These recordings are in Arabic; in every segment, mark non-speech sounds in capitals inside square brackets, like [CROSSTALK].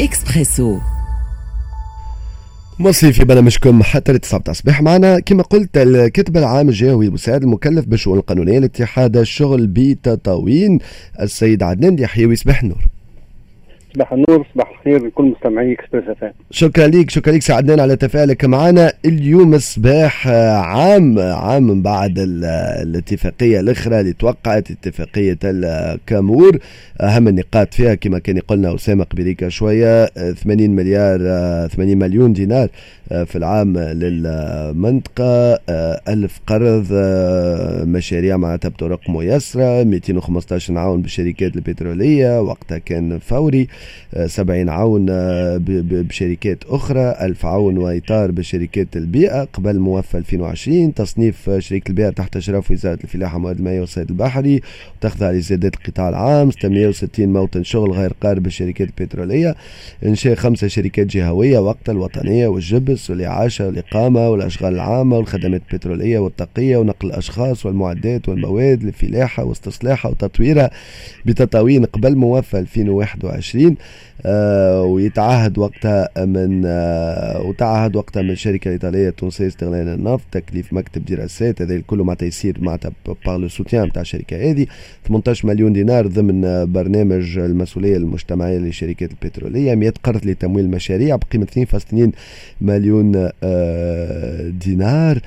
اكسبريسو مصري في برنامجكم حتى لتسعة الصباح معنا. كما قلت الكاتب العام الجهوي المساعد المكلف بالشؤون القانونية لاتحاد الشغل بتطاوين السيد عدنان يحيوي صباح النور. صباح النور صباح الخير لكل مستمعي Express FM شكرا لك شكرا لك سعدنا على تفاعلك معنا اليوم الصباح آه، عام عام من بعد الاتفاقية الأخرى اللي توقعت اتفاقية الكامور. أهم النقاط فيها كما كان يقولنا أسامة قبيليكا شوية 80 مليار 80 مليون دينار آه، في العام للمنطقة آه، ألف قرض مشاريع معناتها بطرق ميسرة 215 عون بالشركات البترولية وقتها كان فوري. 70 عون آه، بشركات أخرى 1000 عون وإطار بشركات البيئة قبل موفى 2020 تصنيف شركة البيئة تحت إشراف وزارة الفلاحة مواد الماء والصيد البحري وتخضع لزيادات القطاع العام. 660 موطن شغل غير قارب بالشركات البترولية. إنشاء خمسة شركات جهوية وقتها الوطنية والجبس والإعاشة والإقامة والأشغال العامة والخدمات البترولية والطاقية ونقل الأشخاص والمعدات والمواد للفلاحة واستصلاحها وتطويرها بتطاوين قبل موفى 2021 آه ويتعهد وقتها من آه وتعهد وقتها من الشركة الايطاليه التونسية استغلال النفط تكليف مكتب دراسات هذا الكل معناتها يصير معناتها بار لو سوتيان نتاع الشركة هذه. 18 مليون دينار ضمن آه، برنامج المسؤولية المجتمعية للشركات البترولية 100 قرض لتمويل المشاريع بقيمة 2.2 مليون دينار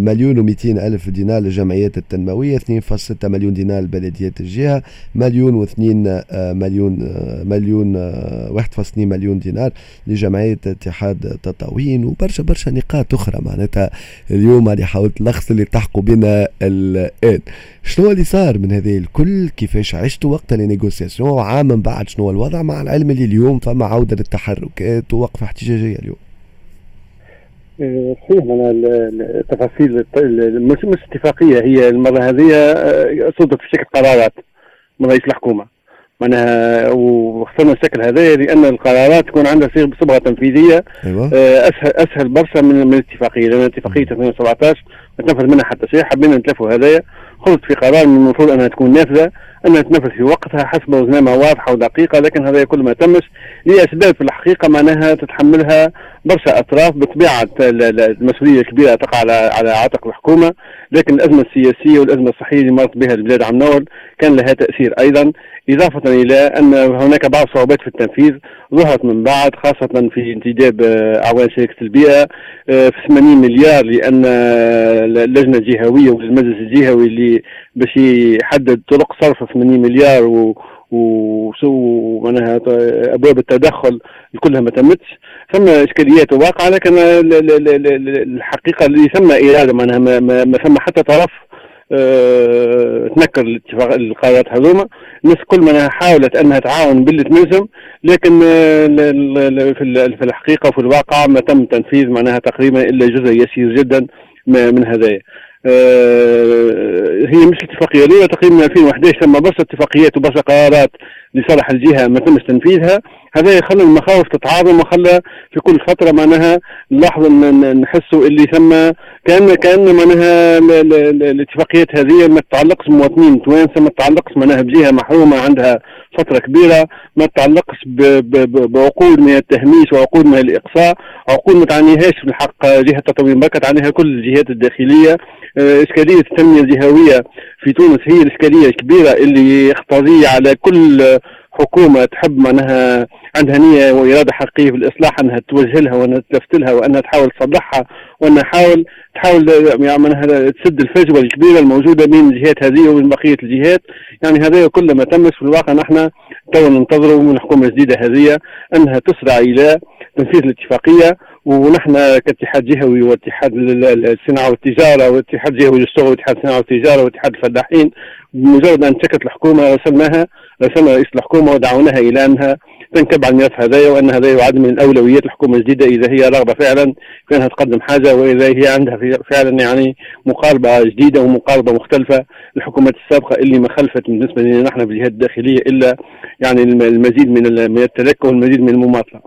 مليون و ألف دينار للجمعيات التنموية 2.6 مليون دينار لبلديات الجهة مليون و2 مليون مليون 1.2 مليون دينار لجمعية اتحاد تطاوين وبرشا برشا نقاط أخرى معناتها اليوم اللي حاولت نلخص اللي تحقوا بنا الآن. شنو اللي صار من هذه الكل؟ كيفاش عشتوا وقت النيغوسياسيون وعام من بعد؟ شنو الوضع مع العلم اللي اليوم فما عودة للتحركات ووقفة احتجاجية اليوم؟ صحيح من التفاصيل مش مش اتفاقية هي المرة هذه آه، صدرت في شكل قرارات من رئيس الحكومة. معناها واخترنا الشكل هذا لأن القرارات تكون عندها صبغه تنفيذية. أيوة. آه، أسهل أسهل برشا من من الاتفاقية. لأن الاتفاقية 2017 ما تنفذ منها حتى شيء حبينا نتلفوا هذايا. خلصت في قرار من المفروض أنها تكون نافذة أنها تنفذ في وقتها حسب وزنامه واضحة ودقيقة لكن هذا كل ما تمش لأسباب في الحقيقة معناها تتحملها برشا أطراف بطبيعة المسؤولية الكبيرة تقع على على عاتق الحكومة لكن الأزمة السياسية والأزمة الصحية اللي مرت بها البلاد عم نور كان لها تأثير أيضا إضافة إلى أن هناك بعض الصعوبات في التنفيذ ظهرت من بعد خاصة في انتداب أعوان شركة البيئة آه، في 80 مليار لأن اللجنه الجهويه والمجلس الجهوي اللي باش يحدد طرق صرف 80 مليار و وسو معناها أبواب التدخل كلها ما تمتش. ثم إشكاليات واقعة لكن الحقيقة اللي ثم إرادة معناها ما, ثم حتى طرف آه تنكر الاتفاق القرارات هذوما. الناس كل ما حاولت أنها تعاون باللي تنجم لكن في الحقيقة وفي الواقع ما تم تنفيذ معناها تقريبا إلا جزء يسير جدا من هذايا. آه، هي مش اتفاقية. الاولى تقريبا من 2011 ثم بس اتفاقيات وبس قرارات. لصالح الجهة ما تمش تنفيذها. هذا يخلي المخاوف تتعاظم وخلى في كل فترة معناها نلاحظ ان نحسوا اللي ثم كان كأن معناها الاتفاقيات هذه ما تتعلقش بمواطنين توانسه ما تتعلقش معناها بجهة محرومة عندها فترة كبيرة ما تتعلقش بعقود من التهميش وعقود من الإقصاء عقود ما تعنيهاش في الحق جهة التطوير. بركة تعنيها كل الجهات الداخلية. آه، إشكالية التنمية الجهوية في تونس هي الإشكالية الكبيرة اللي يقتضي على كل حكومة تحب معناها عندها نية وإرادة حقيقية في الإصلاح أنها توجه لها وأنها تلفت لها وأنها تحاول تصلحها وأنها تحاول تحاول يعني تسد الفجوة الكبيرة الموجودة بين الجهات هذه وبين بقية الجهات. يعني هذا كل ما تمش في الواقع نحن تو ننتظروا من الحكومة الجديده هذه أنها تسرع إلى تنفيذ الاتفاقية. ونحن كاتحاد جهوي واتحاد الصناعة والتجارة واتحاد جهوي للشغل واتحاد الصناعة والتجارة واتحاد الفلاحين بمجرد أن شكت الحكومة رسلناها رسلنا رئيس الحكومة ودعوناها إلى انها تنكب على الملف هذايا وأن هذا يعد من اولويات الحكومة الجديدة إذا هي راغبه فعلا في انها تقدم حاجة وإذا هي عندها فعلا يعني مقاربة جديدة ومقاربة مختلفة للحكومات السابقة اللي ما خلفت بالنسبة لنا نحن في الجهات الداخلية إلا يعني المزيد من التلكه والمزيد من المماطلة.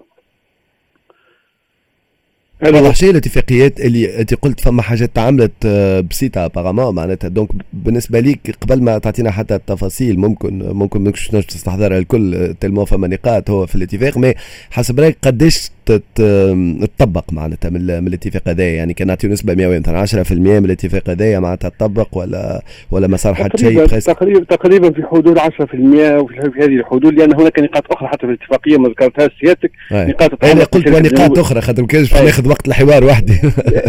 واضح شيء الاتفاقيات اللي أنت قلت فما حاجات تعملت آه، بسيطة ابارامون معناتها. دونك بالنسبة ليك قبل ما تعطينا حتى التفاصيل ممكن ممكن ماكش تستحضرها الكل تلمو فما نقاط هو في الاتفاق مي حسب رأيك قداش تطبق معناتها من, الاتفاق هذايا. يعني كان نعطيو نسبة 100 مثلا 10% من الاتفاق هذايا معناتها تطبق ولا ولا ما صار حتى شيء تقريبا تقريبا في حدود 10% وفي هذه الحدود لأن هناك نقاط أخرى حتى في الاتفاقية ما ذكرتهاش سيادتك. نقاط أنا قلت نقاط أخرى خاطر ما كانش ناخذ وقت الحوار وحدي.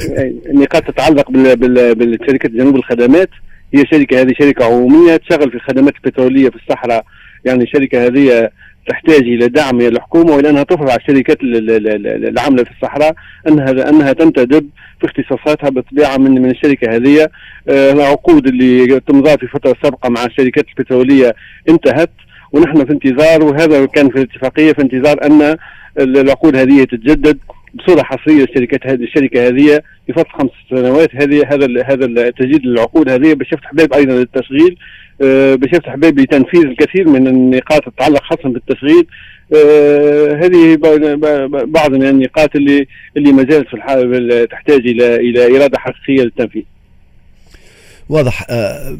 [LAUGHS] نقاط تتعلق بالشركة جنوب الخدمات. هي شركه هذه شركة عمومية تشغل في الخدمات البتروليه في الصحراء. يعني الشركة هذه تحتاج إلى دعم من الحكومة وإلى أنها تفرض على الشركات العاملة في الصحراء انها أنها تنتدب في اختصاصاتها بطبيعة من من الشركة هذه. آه، العقود اللي تمضى في فتره سابقه مع الشركات البترولية انتهت ونحن في انتظار وهذا كان في الاتفاقية في انتظار أن العقود هذه تتجدد بصورة حصرية الشركات هذه الشركة هذه لفتره خمس سنوات. هذه هذا هذا تجديد العقود هذه باش يفتح باب أيضا للتشغيل آه، باش يفتح باب لتنفيذ الكثير من النقاط تتعلق خاصة بالتشغيل آه، هذه بعض من النقاط اللي اللي ما زالت تحتاج إلى إلى إرادة حقيقية للتنفيذ. واضح آه،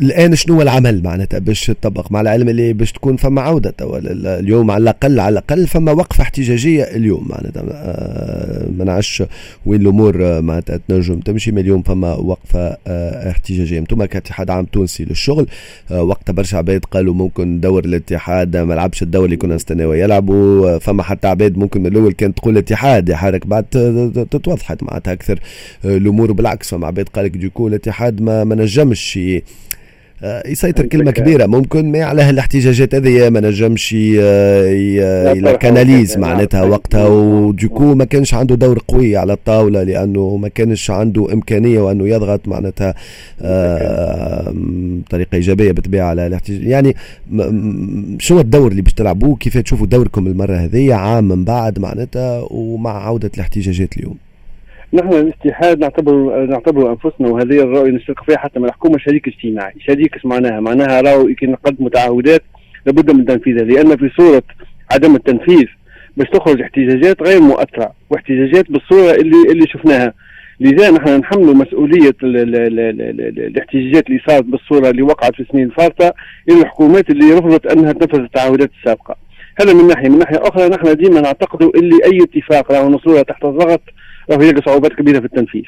الآن شنو العمل معناتها باش تطبق مع العلم اللي باش تكون فما عودة؟ اليوم على الأقل على الأقل فما وقفة احتجاجية اليوم معناتها. آه، ما نعرفش وين الأمور آه، معناتها تنجم تمشي من اليوم فما وقفة آه، احتجاجية. أنتم كاتحاد عام تونسي للشغل وقتها برشا عباد قالوا ممكن دور الاتحاد ما لعبش الدور اللي كنا نستناو يلعبوا فما حتى عباد ممكن من الأول كانت تقول الاتحاد يحرك بعد تتوضحت معناتها أكثر. الأمور بالعكس فما عباد قال لك ديكو الاتحاد ما, ما نجمش يسيطر كلمة كبيرة. ممكن ما على الاحتجاجات هذه ما نجمش إلى كاناليز معناتها وقتها. وديكو ما كانش عنده دور قوي على الطاولة لأنه ما كانش عنده إمكانية وأنه يضغط معناتها آه، بطريقة إيجابية بالطبيعه على الاحتجاج. يعني شو الدور اللي باش تلعبوه؟ كيف تشوفوا دوركم المرة هذه عام من بعد معناتها ومع عودة الاحتجاجات اليوم؟ نحن الاتحاد نعتبر نعتبر أنفسنا وهذه الرؤية نشترك فيها حتى من الحكومة شريك اجتماعي، شريك معناها؟ معناها راهو كي نقدموا تعهدات لابد من تنفيذها لأن في صورة عدم التنفيذ باش تخرج احتجاجات غير مؤثرة واحتجاجات بالصورة اللي اللي شفناها لذا نحن نحمل مسؤولية الاحتجاجات اللي صارت بالصورة اللي وقعت في السنين الفارطه إلى الحكومات اللي رفضت أنها تنفذ التعهدات السابقة. هذا من ناحية، من ناحية أخرى نحن ديما نعتقد اللي اي اتفاق راهو نوصلوا تحت الضغط هناك صعوبات كبيرة في التنفيذ.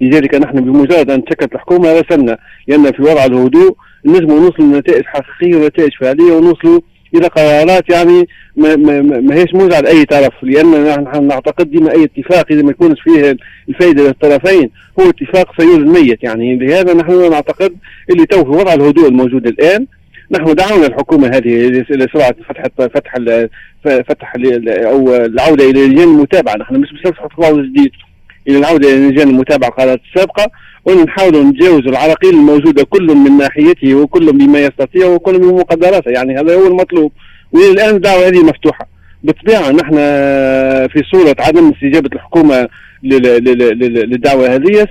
لذلك نحن بمجرد أن تشكلت الحكومة رسلنا لأن في وضع الهدوء نجم نوصل لنتائج حقيقية ونتائج فعلية ونوصلوا إلى قرارات يعني ما, ما, ما هيش موزعه لأي طرف لأن نحن نعتقد ديما أي اتفاق إذا ما يكونش فيه الفائده للطرفين هو اتفاق سيولم يت يعني. لهذا نحن نعتقد اللي تو في وضع الهدوء الموجود الآن نحن دعونا الحكومة هذه لسرعه فتح فتح فتح أو العودة إلى لجان المتابعة. نحن مش بس خطوه جديد إلى العودة إلى لجان المتابعة القرارات السابقه ونحاول نتجاوز العراقيل الموجودة كل من ناحيته وكل بما يستطيع وكل من مقدراته. يعني هذا هو المطلوب. والى الان الدعوة هذه مفتوحة. بالطبيعة نحن في صورة عدم استجابة الحكومة للدعوة هذه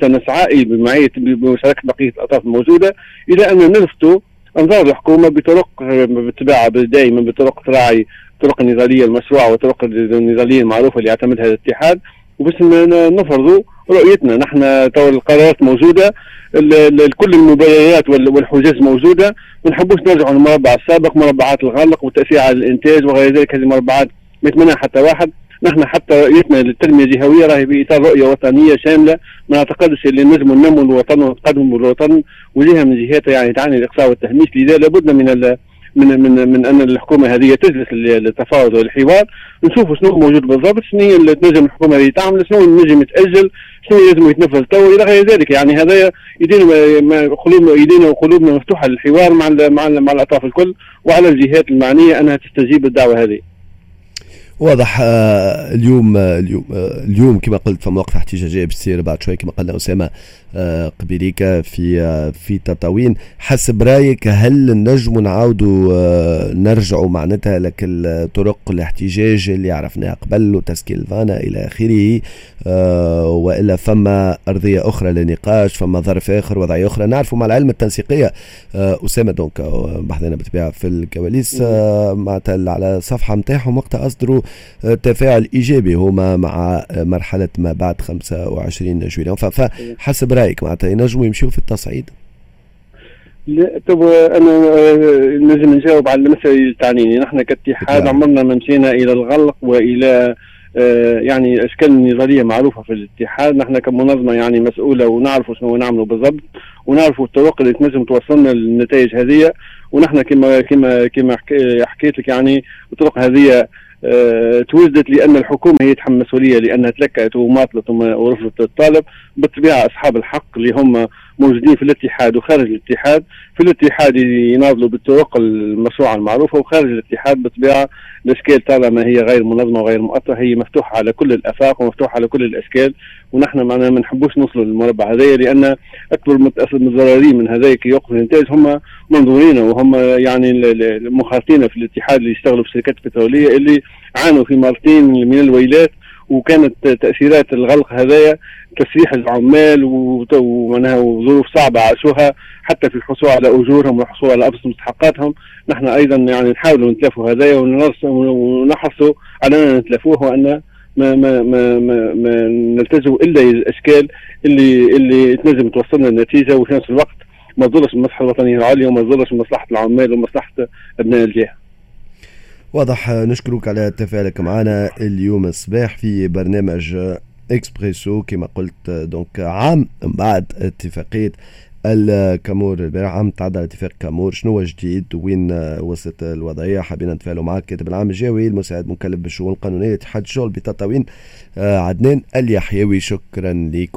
سنسعى بمعيه بمشاركه بقية الأطراف الموجودة إلى أن نلفتوا انظار الحكومة بطرق بالطبيعه دائما بطرق تراعي الطرق النضاليه المشروعه والطرق النضالية المعروفة اللي يعتمدها الاتحاد. وبس نفرضوا رؤيتنا. نحن تو القرارات موجودة كل المبررات والحجج موجودة. ما نحبوش نرجعوا للمربع السابق مربعات الغلق والتاثير على الإنتاج وغير ذلك. هذه المربعات ما يتمناها حتى واحد. نحن حتى رؤيتنا للتنمية الجهوية راهي في اطار رؤية وطنية شاملة ما نعتقدش اللي نجم ننمو الوطن ونتقدم الوطن وجهة من جهاتها يعني تعني الإقصاء والتهميش لذا لابد من من من من أن الحكومة هذه تجلس للتفاوض والحوار نشوفوا شنو موجود بالضبط شنو هي اللي تنجم الحكومة هذه تعمل شنو نجم يتأجل شنو لازم يتنفذ تو إلى غير ذلك يعني هذا يدينا قلوبنا يدينا وقلوبنا مفتوحة للحوار مع مع, مع الأطراف الكل وعلى الجهات المعنية أنها تستجيب الدعوه هذه. واضح آه، اليوم آه، اليوم آه، اليوم كما قلت فما وقفه احتجاجية باش تصير بعد شوي كما قلنا أسامة قبيليكا في في تطاوين. حسب رأيك هل نجموا نعاودوا نرجعوا معناتها لك الطرق الاحتجاج اللي عرفناها قبل وتسكيل فانا إلى آخره وإلا فما أرضية أخرى للنقاش فما ظرف آخر وضعية أخرى؟ نعرفوا مع العلم التنسيقية أسامة دونك بحثنا بالطبيعه في الكواليس معناتها على الصفحة نتاعهم وقتها اصدروا تفاعل ايجابي هما مع مرحلة ما بعد 25 جويلية فحسب رأيك معناتها ينجموا يمشيوا في التصعيد؟ لا طب أنا نجم نجاوب على المسألة اللي تعنيني. نحن كاتحاد عمرنا ما مشينا إلى الغلق وإلى آه، يعني أشكال نظريه معروفة في الاتحاد. نحن كمنظمة يعني مسؤولة ونعرفوا شنو نعملوا بالضبط ونعرفوا الطرق اللي تنجم توصلنا للنتائج هذه. ونحن كما كما كما حكيت لك يعني الطرق هذه توجدت لأن الحكومة هي تحمل مسؤولية لأنها تلكأت وماطلت ورفضت الطالب بالطبيعه أصحاب الحق اللي هم موجودين في الاتحاد وخارج الاتحاد. في الاتحاد يناضلوا بالطرق المشروعه المعروفه وخارج الاتحاد بالطبيعه الإشكال طالما هي غير منظمة وغير مؤطره هي مفتوحة على كل الأفاق ومفتوحة على كل الإشكال. ونحن معنا ما نحبوش نوصلوا للمربع هذايا لأن أكبر المتضررين من هذاك يوقف الإنتاج هم منظورين وهم يعني المخالطين في الاتحاد اللي يشتغلوا في الشركات البتروليه اللي عانوا في مرتين من الويلات. وكانت تأثيرات الغلق هذايا تسريح العمال ومعناها وظروف صعبة عاشوها حتى في الحصول على أجورهم والحصول على ابسط مستحقاتهم نحن أيضا يعني نحاول نتلافوا هذايا ونحرصوا على ان نتلافوه وأن ما ما ما ما, ما نلتزموا إلا الأشكال اللي اللي تنجم توصلنا النتيجة وفي نفس الوقت ما تضرش المصلحه الوطنية العليا وما تضرش مصلحة العمال ومصلحة أبناء الجهة. واضح نشكرك على تفاعلك معنا اليوم الصباح في برنامج إكسبريسو. كما قلت دونك عام بعد اتفاقية الكامور البارح عم تعدى على اتفاق كامور. شنو جديد وين وصلت الوضعية؟ حابين نتفاعلوا معك كاتب العام الجاوي المساعد مكلف بالشؤون القانونية اتحاد الشغل بتطاوين عدنان اليحيوي. شكرا لكم.